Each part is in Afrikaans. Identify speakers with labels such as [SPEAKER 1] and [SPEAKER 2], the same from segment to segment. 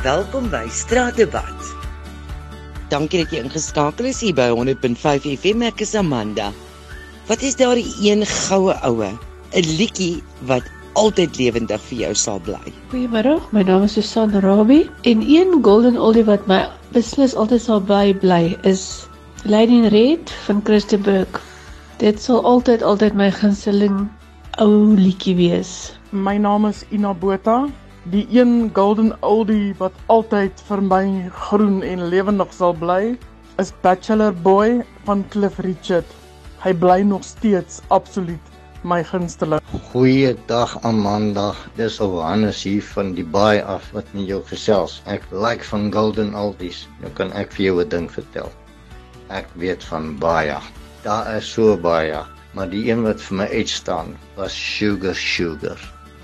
[SPEAKER 1] Welkom by Straatdebat. Dankie dat jy ingeskakel is hier by 100.5 FM. Ek is Amanda. Wat is daardie een goue oue, 'n liedjie wat altyd lewendig vir jou sal bly?
[SPEAKER 2] Goeiemôre, my naam is Susan Rabbi en een golden oldie wat my beslis altyd sal bly bly is Lady in Red van Christenberg. Dit sal altyd altyd my gunsteling ou liedjie wees.
[SPEAKER 3] My naam is Ina Botha die een golden oldie wat altyd vir my groen en lewendig sal bly is Bachelor Boy van Cliff Richard. Hy bly nog steeds absoluut my gunsteling.
[SPEAKER 4] Goeiedag Amanda, dis Johannes hier van die baai af wat met jou gesels. Ek like van golden oldies. Nou kan ek vir jou 'n ding vertel. Ek weet van baie. Daar is so baie, maar die een wat vir my uitstaan was Sugar Sugar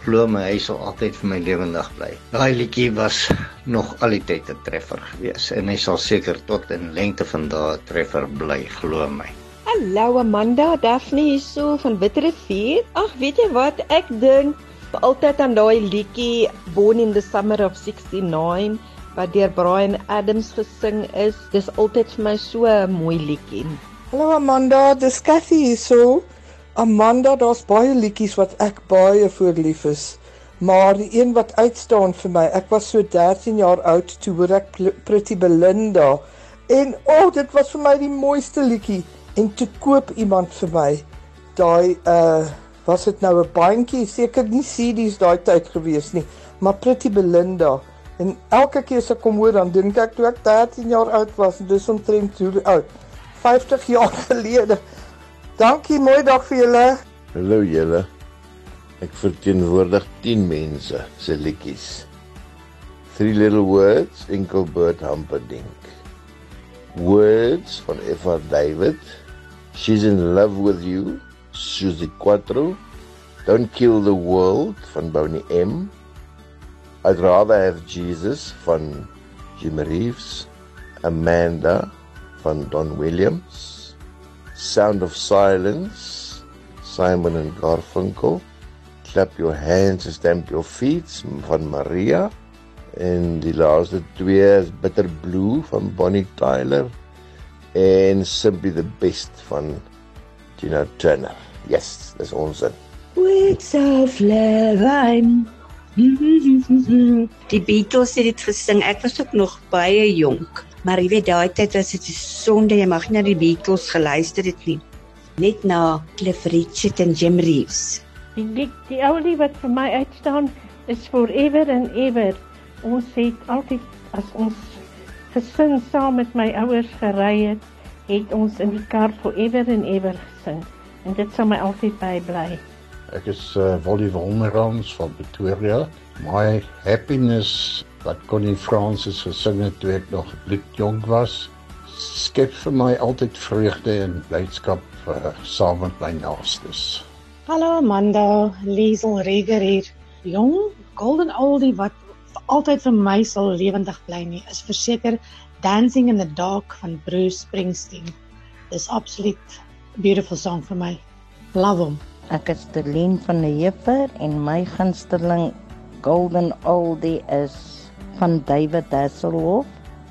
[SPEAKER 4] glo my hy sal altyd vir my lewendig bly. Daai liedjie was nog al die tyd 'n treffer gewees en hy sal seker tot in lengte van dae 'n treffer bly, glo my.
[SPEAKER 5] Hallo Amanda, Daphne hierso van Witrifuur. Ag, weet jy wat? Ek dink altyd aan daai liedjie Born in the Summer of 69 wat deur Brian Adams gesing is. Dis altyd vir my so 'n mooi liedjie.
[SPEAKER 6] Hallo Amanda, dis Cathy hierso. Amanda, daar's baie liedjies wat ek baie voorlief is. Maar die een wat uitstaan vir my, ek was so 13 jaar oud toe hoor ek Pretty Belinda en o, oh, dit was vir my die mooiste liedjie en toe koop iemand vir my daai uh was dit nou 'n bandjie, seker nie CD's daai tyd gewees nie, maar Pretty Belinda en elke keer as ek kom hoor dan dink ek toe ek 13 jaar oud was, dis omtrent hoe oud. 50 jaar gelede. Dankie, mooi dag vir julle.
[SPEAKER 7] Hallo julle. Ek verteenwoordig 10 mense se liedjies. Three little words, Enkelbert Humperdinck. Words van Eva David. She's in love with you, Susie Quattro. Don't kill the world van Bonnie M. I'd rather have Jesus van Jim Reeves. Amanda van Don Williams. Sound of Silence, Simon and Garfunkel, Clap Your Hands and Stamp Your Feet van Maria en die laaste twee is Bitter Blue van Bonnie Tyler en Simply the Best van Tina Turner. Yes, dis ons in.
[SPEAKER 8] Words of love I'm Die Beatles het dit gesing. Ek was ook nog baie jonk. Maar jy weet daai tyd was dit sonde jy mag nie na die Beatles geluister het nie. Net na Cliff Richard en Jim Reeves.
[SPEAKER 2] Die die, die oulie wat vir my uitstaan is forever and ever. Ons het altyd as ons gesin saam met my ouers gery het, het ons in die kar forever and ever gesing. En dit sal my altyd bybly.
[SPEAKER 9] Ek is uh, Wally Wolmerans van Pretoria. My happiness wat Connie Francis gesing het toe ek nog bloed jonk was, skep vir my altyd vreugde en blydskap uh, saam met my naastes.
[SPEAKER 10] Hallo Amanda, Liesel Reger hier. Jong, golden oldie wat altyd vir my sal lewendig bly nie, is verseker Dancing in the Dark van Bruce Springsteen. Dis absoluut beautiful song vir my. Love hom.
[SPEAKER 11] Ek is Delien van die Heffer en my gunsteling golden oldie is van David Hasselhoff,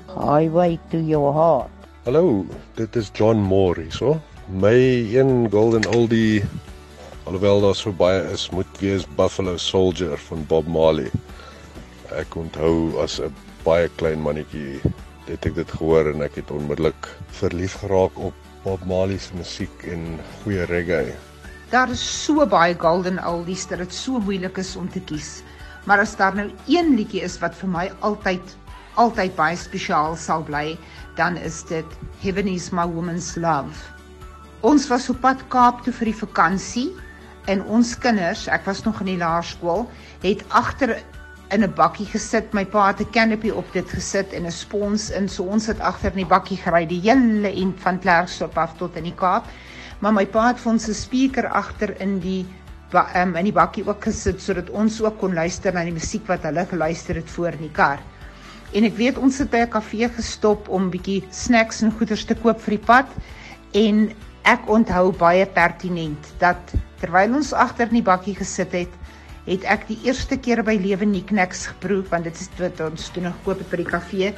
[SPEAKER 11] Highway to Your Heart.
[SPEAKER 12] Hallo, dit is John Moore hierso. My een golden oldie alhoewel daar so baie is, moet wees Buffalo Soldier van Bob Marley. Ek onthou as 'n baie klein mannetjie het ek dit gehoor en ek het onmiddellik verlief geraak op Bob Marley se musiek en goeie reggae.
[SPEAKER 13] Daar is so baie golden oldies dat dit so moeilik is om te kies. Maar as daar nou een liedjie is wat vir my altyd altyd baie spesiaal sal bly, dan is dit Heaven is my woman's love. Ons was op pad Kaap toe vir die vakansie en ons kinders, ek was nog in die laerskool, het agter in 'n bakkie gesit. My pa het 'n canopy op dit gesit en 'n spons in. So ons het agter in die bakkie gery die hele end van Klerksdorp af tot in die Kaap. Maar my pa het vir ons 'n speaker agter in die um, in die bakkie ook gesit sodat ons ook kon luister na die musiek wat hulle geluister het voor in die kar. En ek weet ons het by 'n kafee gestop om bietjie snacks en goeders te koop vir die pad en ek onthou baie pertinent dat terwyl ons agter in die bakkie gesit het, het ek die eerste keer by lewe knickknacks geproe want dit is wat ons toe nog koop het by die kafee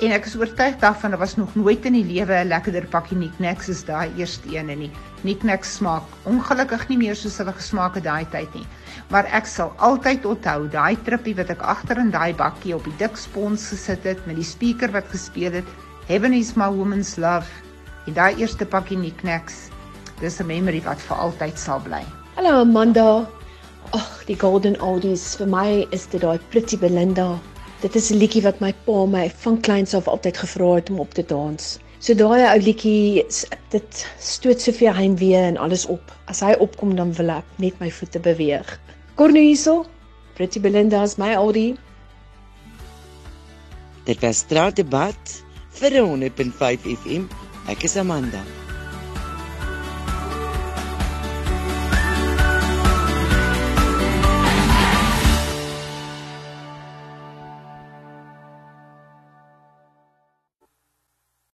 [SPEAKER 13] en ek is oortuig daarvan daar was nog nooit in die lewe 'n lekkerder pakkie knickknacks as daai eerste een en die knickknacks smaak ongelukkig nie meer soos hulle gesmaak het daai tyd nie. Maar ek sal altyd onthou daai trippie wat ek agter in daai bakkie op die dik spons gesit het met die speaker wat gespeel het Heaven is my woman's love en daai eerste pakkie knickknacks dis 'n memory wat vir altyd sal bly.
[SPEAKER 14] Hallo Amanda. Ag, die Golden Oldies vir my is dit daai Pretty Belinda. Dit is 'n liedjie wat my pa my van kleins af altyd gevra het om op te dans. So daai ou liedjie, dit stoot soveel heimwee en alles op. As hy opkom dan wil ek net my voete beweeg. Cornu hierso. Pretty Belinda is my oldie.
[SPEAKER 1] Dit was straatdebat vir 100.5 FM. Ek is Amanda.